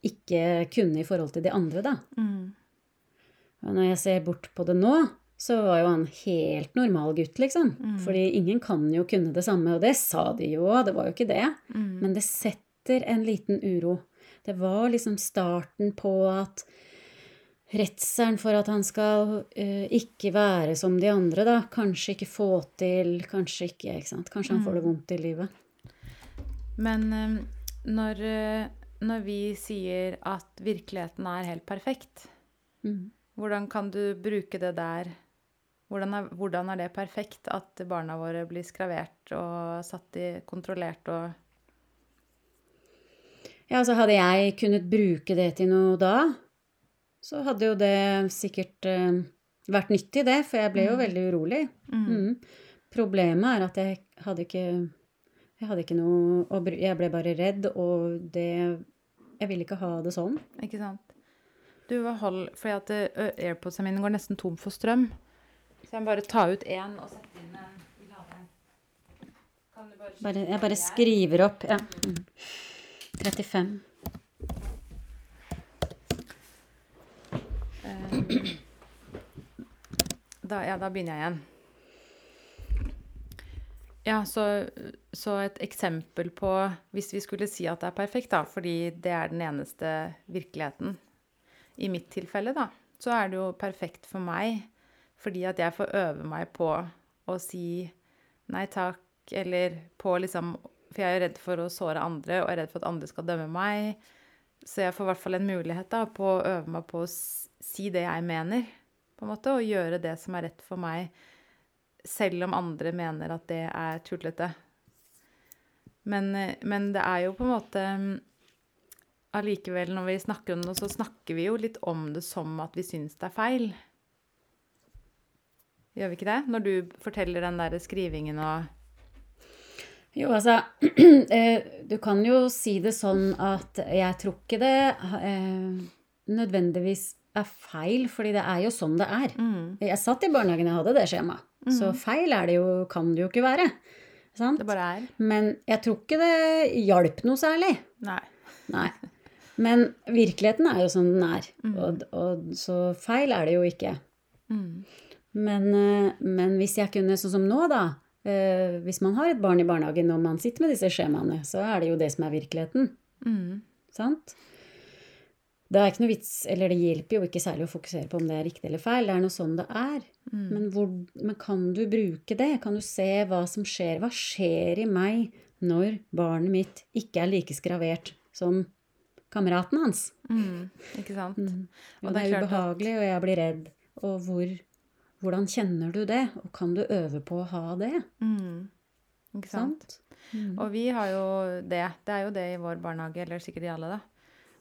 S2: ikke kunne i forhold til de andre, da.
S3: Mm.
S2: Og når jeg ser bort på det nå, så var jo han helt normal gutt, liksom. Fordi ingen kan jo kunne det samme, og det sa de jo det var jo ikke det. Men det setter en liten uro. Det var liksom starten på at redselen for at han skal uh, ikke være som de andre, da. Kanskje ikke få til, kanskje ikke, ikke sant. Kanskje han får det vondt i livet.
S3: Men eh, når, eh, når vi sier at virkeligheten er helt perfekt,
S2: Mm.
S3: hvordan kan du bruke det der? Hvordan er, hvordan er det perfekt at barna våre blir skravert og satt i kontrollert og
S2: Ja, altså hadde jeg kunnet bruke det til noe da, så hadde jo det sikkert uh, vært nyttig, det, for jeg ble jo veldig urolig.
S3: Mm.
S2: Mm. Problemet er at jeg hadde ikke Jeg hadde ikke noe Jeg ble bare redd, og det Jeg vil ikke ha det sånn.
S3: Ikke sant? Du, var hold Fordi at airpodsene mine går nesten tom for strøm. Så jeg må bare ta ut én og sette inn en i laderen. Bare
S2: Bare, jeg bare skriver opp. Ja. Mm. 35.
S3: Eh, Da, ja, da begynner jeg igjen. Ja, så, så et eksempel på Hvis vi skulle si at det er perfekt, da, fordi det er den eneste virkeligheten I mitt tilfelle, da, så er det jo perfekt for meg fordi at jeg får øve meg på å si nei takk, eller på liksom For jeg er redd for å såre andre, og er redd for at andre skal dømme meg. Så jeg får i hvert fall en mulighet da, på å øve meg på å si det jeg mener, på en måte, og gjøre det som er rett for meg, selv om andre mener at det er tullete. Men, eh, men det er jo på en måte mm, Allikevel, når vi snakker om det, så snakker vi jo litt om det som at vi syns det er feil. Gjør vi ikke det? Når du forteller den der skrivingen og
S2: Jo, altså eh, Du kan jo si det sånn at jeg tror ikke det eh, nødvendigvis er feil, fordi det er jo sånn det er.
S3: mm,
S2: Jeg satt i barnehagen, jeg hadde det skjemaet. Så feil er det jo, kan det jo ikke være. Sant?
S3: Det bare er.
S2: Men jeg tror ikke det hjalp noe særlig.
S3: Nei.
S2: Nei. Men virkeligheten er jo som den er. Og, og, så feil er det jo ikke.
S3: Mm.
S2: Men, eh, men hvis jeg kunne, sånn som nå, da eh, Hvis man har et barn i barnehagen og man sitter med disse skjemaene, så er det jo det som er virkeligheten.
S3: Mm.
S2: Sant? Det er ikke noe vits, eller det hjelper jo ikke særlig å fokusere på om det er riktig eller feil. Det er noe sånn det er. Men, hvor, men kan du bruke det? Kan du se hva som skjer? Hva skjer i meg når barnet mitt ikke er like skravert som kameraten hans?
S3: Mm. Ikke sant?
S2: Og,
S3: Og
S2: det
S3: er
S2: ubehagelig, og jeg blir redd. Og hvor, hvordan kjenner du det? Og kan du øve på å ha det?
S3: Mm. Ikke sant?
S2: Sant?
S3: Og vi har jo det. Det er jo det i vår barnehage, eller sikkert i alle, da.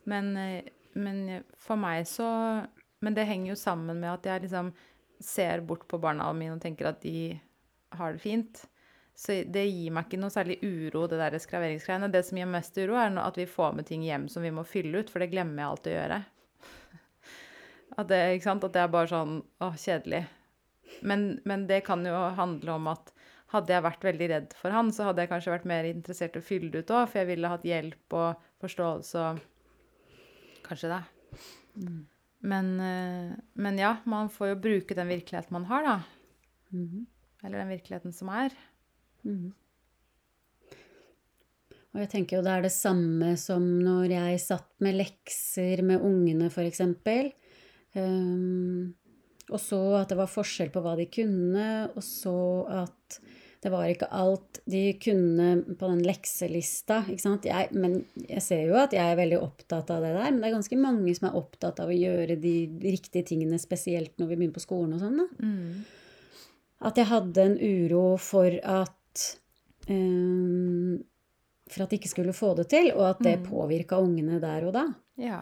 S3: Men, eh, men for meg så Men det henger jo sammen med at jeg liksom ser bort på barna mine og tenker at de har det fint. Så det gir meg ikke noe særlig uro, det der skraveringsgreiene. Det som gir mest uro, er at vi får med ting hjem som vi må fylle ut, for det glemmer jeg alltid å gjøre. At det? At det er bare sånn åh, kjedelig. Men, men det kan jo handle om at hadde jeg vært veldig redd for han, så hadde jeg kanskje vært mer interessert i å fylle det ut òg, for jeg ville hatt hjelp og forståelse og Kanskje det. Men, eh, men ja, man får jo bruke den virkeligheten man har, da.
S2: Mhm.
S3: Eller den virkeligheten som er.
S2: Mhm. Og jeg tenker jo det er det samme som når jeg satt med lekser med ungene, eksempel. Um, og så at det var forskjell på hva de kunne, og så at det var ikke alt de kunne på den lekselista. Ikke sant? Jeg, men jeg ser jo at jeg er veldig opptatt av det der. Men det er ganske mange som er opptatt av å gjøre de riktige tingene, spesielt når vi begynner på skolen og sånn.
S3: Mm.
S2: At jeg hadde en uro for at um, For at de ikke skulle få det til, og at det
S3: Mm.
S2: påvirka ungene der og da.
S3: Ja.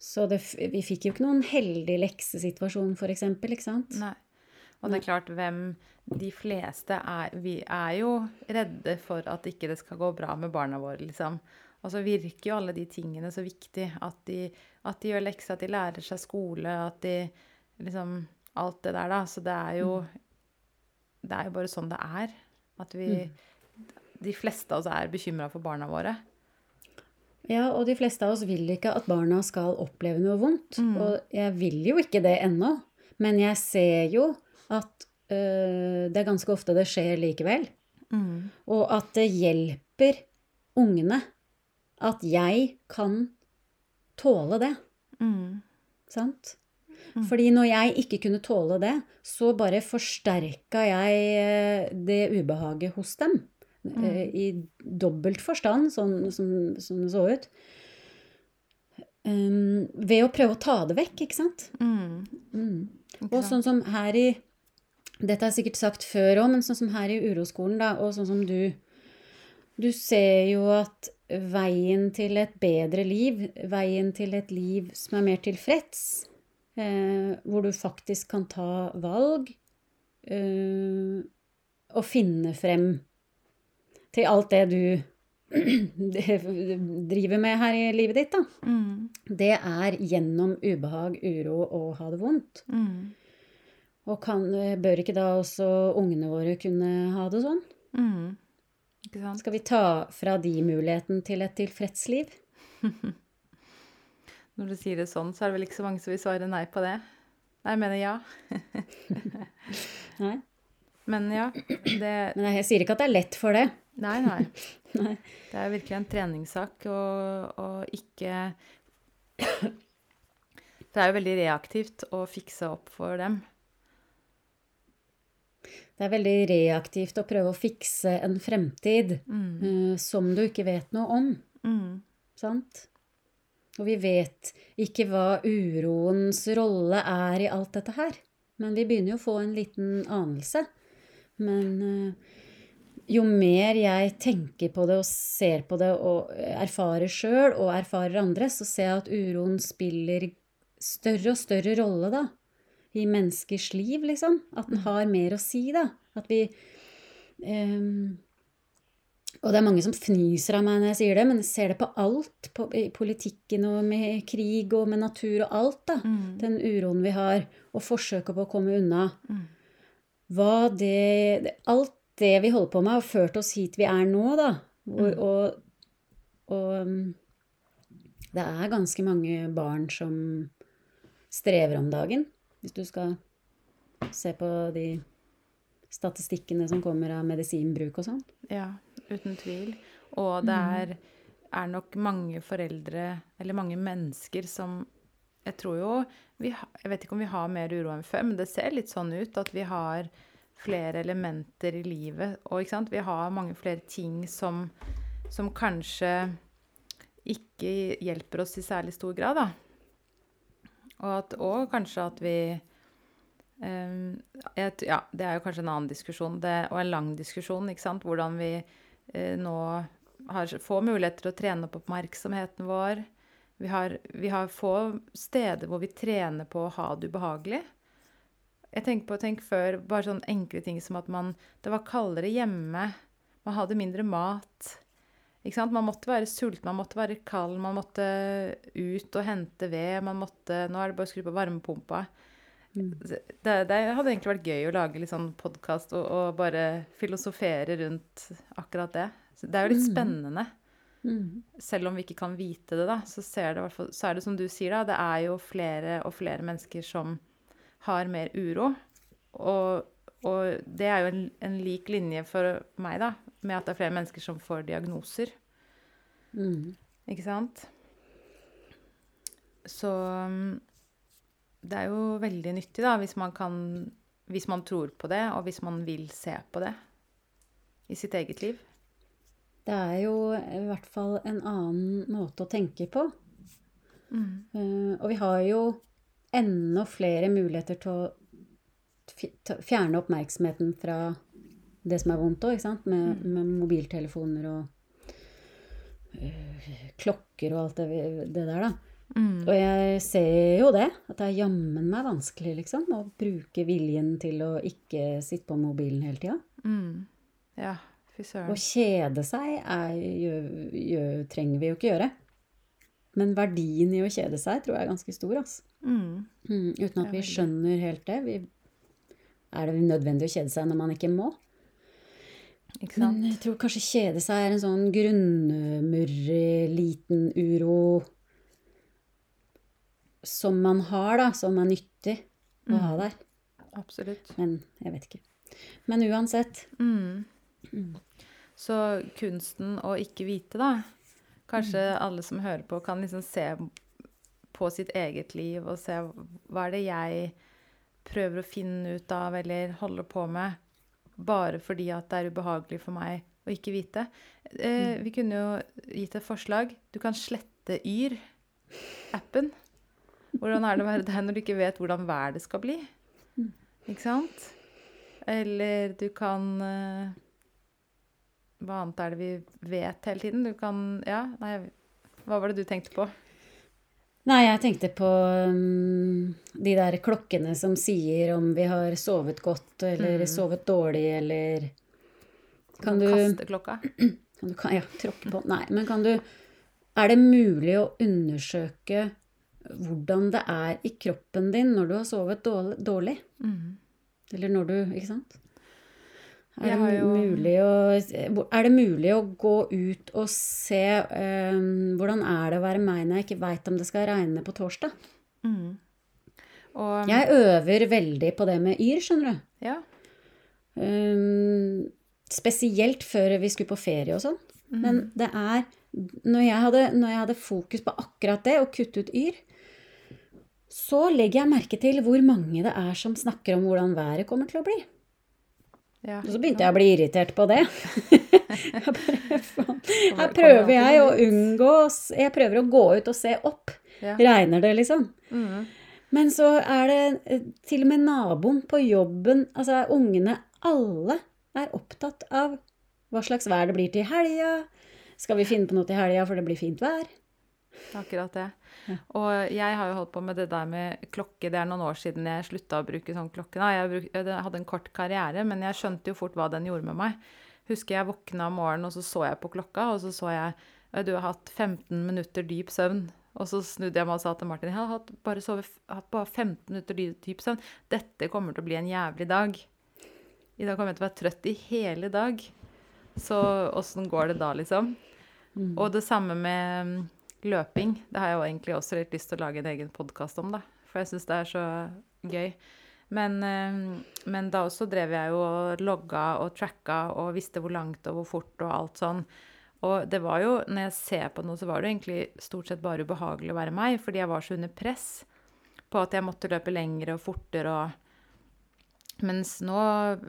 S2: Så det, vi fikk jo ikke noen heldig leksesituasjon, for eksempel, ikke sant?
S3: Nei. Og det er klart, hvem De fleste er Vi er jo redde for at ikke det skal gå bra med barna våre, liksom. Og så virker jo alle de tingene så viktig. At de, at de gjør lekser, at de lærer seg skole, at de liksom Alt det der, da. Så det er jo Det er jo bare sånn det er. At vi De fleste av oss er bekymra for barna våre.
S2: Ja, og de fleste av oss vil ikke at barna skal oppleve noe vondt. Og jeg vil jo ikke det ennå. Men jeg ser jo at uh, det er ganske ofte det skjer likevel. Og at det hjelper ungene at jeg kan tåle det.
S3: Mm.
S2: Sant? Fordi når jeg ikke kunne tåle det, så bare forsterka jeg eh, det ubehaget hos dem. Mm. I dobbelt forstand, sånn som, som det så ut. Um, ved å prøve å ta det vekk, ikke sant?
S3: Mm.
S2: Mm. Og sånn som her i Dette er sikkert sagt før òg, men sånn som her i uroskolen, da, og sånn som du Du ser jo at veien til et bedre liv, veien til et liv som er mer tilfreds, eh, hvor du faktisk kan ta valg eh, og finne frem til alt det du driver med her i livet ditt, da.
S3: Mm.
S2: Det er gjennom ubehag, uro og ha det vondt.
S3: Mm.
S2: Og kan, bør ikke da også ungene våre kunne ha det sånn?
S3: Mm.
S2: Skal vi ta fra de muligheten til et tilfredsliv?
S3: Når du sier det sånn, så er det vel ikke så mange som vil svare nei på det. Nei, jeg mener ja.
S2: Nei.
S3: Men ja, det
S2: Men jeg sier ikke at det er lett for det.
S3: Nei, nei.
S2: Nei.
S3: Det er virkelig en treningssak å ikke Det er jo veldig reaktivt å fikse opp for dem.
S2: Det er veldig reaktivt å prøve å fikse en fremtid
S3: Mm.
S2: uh, som du ikke vet noe om.
S3: Mm.
S2: Sant? Og vi vet ikke hva uroens rolle er i alt dette her. Men vi begynner jo å få en liten anelse. Men uh, jo mer jeg tenker på det og ser på det og erfarer sjøl og erfarer andre, så ser jeg at uroen spiller større og større rolle da. I menneskers liv, liksom. At den har mer å si, da. At vi um, og det er mange som fnyser av meg når jeg sier det, men jeg ser det på alt. På, I politikken og med krig og med natur og alt. da.
S3: Mm.
S2: Den uroen vi har, og forsøket på å komme unna.
S3: Mm.
S2: Hva det, Alt det vi holder på med, har ført oss hit vi er nå, da. Og,
S3: Mm.
S2: og, og det er ganske mange barn som strever om dagen. Hvis du skal se på de statistikkene som kommer av medisinbruk og sånn.
S3: Ja, uten tvil. Og det er, er nok mange foreldre, eller mange mennesker, som Jeg tror jo vi Jeg vet ikke om vi har mer uro enn før, men det ser litt sånn ut at vi har flere elementer i livet. Og vi har mange flere ting som, som kanskje ikke hjelper oss i særlig stor grad, da. Og, at, og kanskje at vi Ehm, jeg, ja, det er jo kanskje en annen diskusjon, det, og en lang diskusjon, ikke sant? Hvordan vi eh, nå har, får mulighet til å trene opp oppmerksomheten vår. Vi har, vi har få steder hvor vi trener på å ha det ubehagelig. Jeg tenker på, tenk før, bare sånne enkle ting som at man, det var kaldere hjemme, man hadde mindre mat. Man måtte være sulten, man måtte være kald, man måtte ut og hente ved. man måtte, Nå er det bare å skru på varmepumpa. Det, det hadde egentlig vært gøy å lage litt sånn podkast og, og bare filosofere rundt akkurat det. Så det er jo litt spennende.
S2: Mm.
S3: Selv om vi ikke kan vite det, da, så, ser det, så er det som du sier, da, det er jo flere og flere mennesker som har mer uro. Og, og det er jo en, en lik linje for meg, da, med at det er flere mennesker som får diagnoser.
S2: Mm.
S3: Ikke sant? Så um, det er jo veldig nyttig, da, hvis man kan Hvis man tror på det, og hvis man vil se på det i sitt eget liv.
S2: Det er jo i hvert fall en annen måte å tenke på. Eh, og vi har jo enda flere muligheter til å fjerne oppmerksomheten fra det som er vondt òg, ikke sant? Med, med mobiltelefoner og øh, klokker og alt det, det der, da.
S3: Mm.
S2: Og jeg ser jo det, at det er jammen meg vanskelig, liksom, å bruke viljen til å ikke sitte på mobilen hele tida.
S3: Mm. Ja, fy
S2: Å kjede seg er, gjør, gjør, trenger vi jo ikke gjøre. Men verdien i å kjede seg tror jeg er ganske stor, altså.
S3: Mm.
S2: Mm, uten at vi skjønner helt det. Vi, er det nødvendig å kjede seg når man ikke må? Men jeg tror kanskje kjede seg er en sånn grunnmurrig, liten uro som man har, da, som er nyttig å ha der.
S3: Absolutt.
S2: Men jeg vet ikke. Men uansett.
S3: Mm. Så kunsten å ikke vite, da. Kanskje alle som hører på, kan liksom se på sitt eget liv og se hva er det jeg prøver å finne ut av eller holder på med, bare fordi at det er ubehagelig for meg å ikke vite. Eh, vi kunne jo gitt et forslag. Du kan slette Yr-appen. Hvordan er det å være deg når du ikke vet hvordan været skal bli? Ikke sant? Eller du kan eh, Hva annet er det vi vet hele tiden? Du kan Ja, nei Hva var det du tenkte på?
S2: Nei, jeg tenkte på um, de der klokkene som sier om vi har sovet godt eller sovet dårlig, eller Kan du,
S3: Kaste klokka.
S2: kan du kan, Ja, tråkke på Nei, men kan du Er det mulig å undersøke hvordan det er i kroppen din når du har sovet dårlig? Mm. Eller når du Ikke sant? Er det,
S3: jo-
S2: å, er det mulig å gå ut og se eh, hvordan er det å være meg når jeg ikke veit om det skal regne på torsdag?
S3: Og
S2: Jeg øver veldig på det med yr, skjønner du.
S3: ja.
S2: Um, spesielt før vi skulle på ferie og sånn.
S3: Mm.
S2: Men det er når jeg, hadde, når jeg hadde fokus på akkurat det, å kutte ut yr, så legger jeg merke til hvor mange det er som snakker om hvordan været kommer til å bli.
S3: Ja.
S2: Og så begynte jeg å bli irritert på det. Jeg bare, faen. Her prøver jeg å unngå Jeg prøver å gå ut og se opp.
S3: Ja.
S2: Regner det, liksom?
S3: Mm.
S2: Men så er det eh, til og med naboen på jobben, altså ungene, alle er opptatt av hva slags vær det blir til helga. Skal vi finne på noe til helga for det blir fint vær?
S3: Akkurat det. Og jeg har jo holdt på med det der med klokke. Det er noen år siden jeg slutta å bruke sånn klokke. Jeg, bruk, jeg hadde en kort karriere, men jeg skjønte jo fort hva den gjorde med meg. Husker jeg våkna om morgenen, og så så jeg på klokka, og så så jeg «Øy, du har hatt 15 minutter dyp søvn. Og så snudde jeg meg og sa til Martin jeg har hatt bare, sovet, hatt bare 15 minutter dyp søvn. Dette kommer til å bli en jævlig dag. I dag kommer jeg til å være trøtt i hele dag. Så åssen går det da, liksom? Og det samme med mm, løping. Det har jeg jo egentlig også litt lyst til å lage en egen podkast om, da. For jeg syns det er så gøy. Men, eh, men da også drev jeg jo og logga og tracka og visste hvor langt og hvor fort og alt sånn. Og det var jo, når jeg ser på noe, så var det egentlig stort sett bare ubehagelig å være meg, fordi jeg var så under press på at jeg måtte løpe lengre og fortere og Mens nå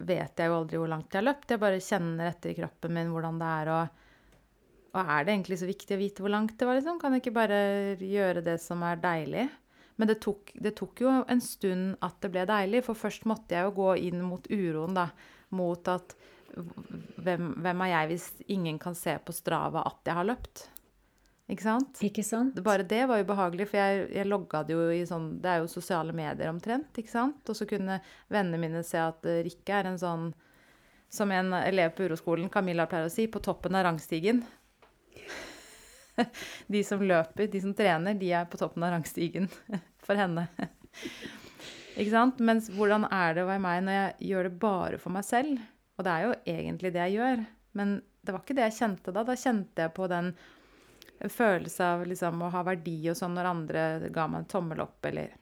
S3: vet jeg jo aldri hvor langt jeg har løpt. Jeg bare kjenner etter i kroppen min hvordan det er og og er det egentlig så viktig å vite hvor langt det var, liksom? Kan jeg ikke bare gjøre det som er deilig? Men det tok, det tok jo en stund at det ble deilig, for først måtte jeg jo gå inn mot uroen, da. Mot at hvem, hvem er jeg hvis ingen kan se på Strava at jeg har løpt? Ikke sant?
S2: Ikke sant?
S3: Bare det var jo behagelig, for jeg, jeg logga det jo i sånn Det er jo sosiale medier omtrent, ikke sant? Og så kunne vennene mine se at Rikke er en sånn Som en elev på uroskolen, Camilla pleier å si, på toppen av rangstigen. De som løper, de som trener, de er på toppen av rangstigen for henne. Ikke sant? Mens hvordan er det å være meg når jeg gjør det bare for meg selv? Og det er jo egentlig det jeg gjør. Men det var ikke det jeg kjente da. Da kjente jeg på den følelse av liksom å ha verdi og sånn når andre ga meg en tommel opp, eller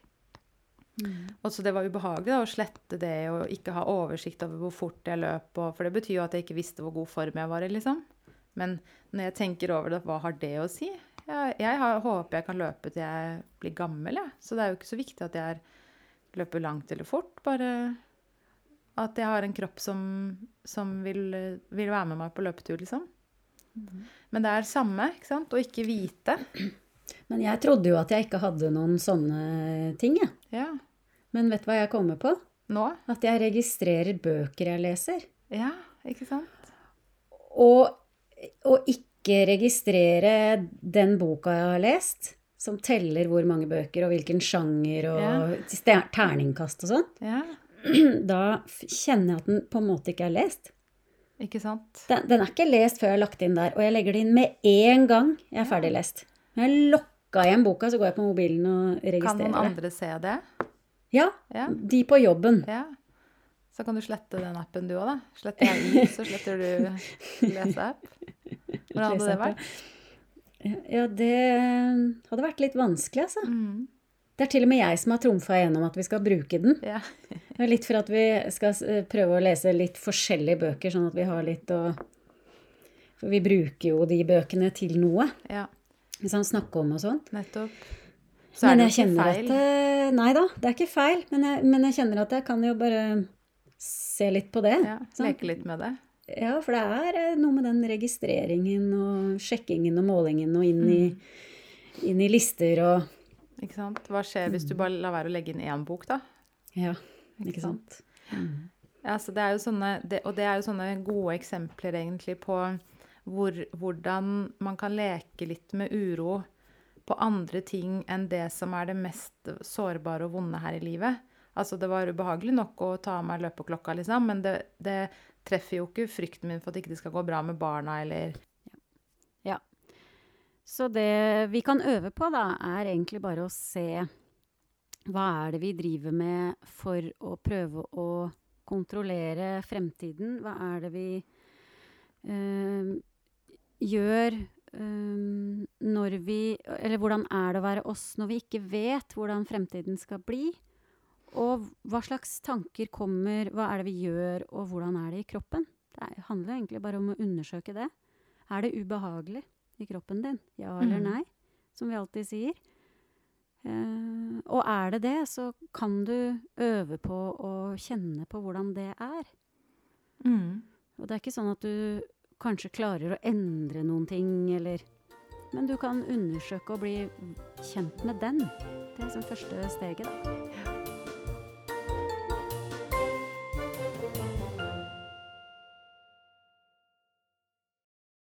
S3: Og så det var ubehagelig da, å slette det og ikke ha oversikt over hvor fort jeg løp, og, for det betyr jo at jeg ikke visste hvor god form jeg var i, liksom. Men når jeg tenker over det, hva har det å si? Jeg, jeg har, håper jeg kan løpe til jeg blir gammel, jeg. Så det er jo ikke så viktig at jeg er, løper langt eller fort, bare at jeg har en kropp som, som vil, vil være med meg på løpetur, liksom. Men det er samme, ikke sant? Å ikke vite.
S2: Men jeg trodde jo at jeg ikke hadde noen sånne ting, jeg.
S3: Ja.
S2: Men vet du hva jeg kommer på?
S3: Nå?
S2: At jeg registrerer bøker jeg leser.
S3: Ja, ikke sant?
S2: Og, og ikke registrere den boka jeg har lest, som teller hvor mange bøker og hvilken sjanger og
S3: Ja.
S2: terningkast og sånn.
S3: Ja,
S2: Da kjenner jeg at den på en måte ikke er lest.
S3: ikke sant?
S2: Den, den er ikke lest før jeg har lagt inn der, og jeg legger det inn med en gang jeg er ferdig lest. Når jeg lokka igjen boka, så går jeg på mobilen og registrerer.
S3: Kan noen andre se det?
S2: Ja,
S3: Ja.
S2: de på jobben.
S3: ja. Så kan du slette den appen du òg, da. Sletter jeg i, så sletter du leseapp. Hvordan hadde det vært?
S2: Ja, det hadde vært litt vanskelig, altså.
S3: Mm.
S2: Det er til og med jeg som har trumfa igjennom at vi skal bruke den.
S3: Ja.
S2: Litt for at vi skal eh, prøve å lese litt forskjellige bøker, sånn at vi har litt å For vi bruker jo de bøkene til noe.
S3: ja,
S2: han snakker om og sånn.
S3: nettopp. Så er
S2: Men
S3: det ikke feil.
S2: at det, Nei da, det er ikke feil. Men jeg, men jeg kjenner at jeg kan jo bare se litt på det.
S3: Ja, leke litt med det.
S2: Ja, for det er eh, noe med den registreringen og sjekkingen og målingen og inn i,
S3: Mm.
S2: inn i lister og
S3: Ikke sant? Hva skjer hvis du bare lar være å legge inn én bok, da?
S2: Ja, ikke sant.
S3: Ja, så det er jo sånne, det, og det er jo sånne gode eksempler egentlig på hvor, hvordan man kan leke litt med uro på andre ting enn det som er det mest sårbare og vonde her i livet. Altså, det var ubehagelig nok å ta av meg løpeklokka, liksom, men det, det treffer jo ikke frykten min for at ikke det skal gå bra med barna, eller
S2: Ja. Så det vi kan øve på, da, er egentlig bare å se hva er det vi driver med for å prøve å kontrollere fremtiden? Hva er det vi øh, gjør øh, når vi Eller hvordan er det å være oss når vi ikke vet hvordan fremtiden skal bli? Og hva slags tanker kommer, hva er det vi gjør, og hvordan er det i kroppen? Det er, handler egentlig bare om å undersøke det. Er det ubehagelig i kroppen din? Ja eller
S3: Mm.
S2: nei? Som vi alltid sier. Uh, og er det det, så kan du øve på å kjenne på hvordan det er. Og det er ikke sånn at du kanskje klarer å endre noen ting, eller Men du kan undersøke og bli kjent med den. Det er som første steget, da.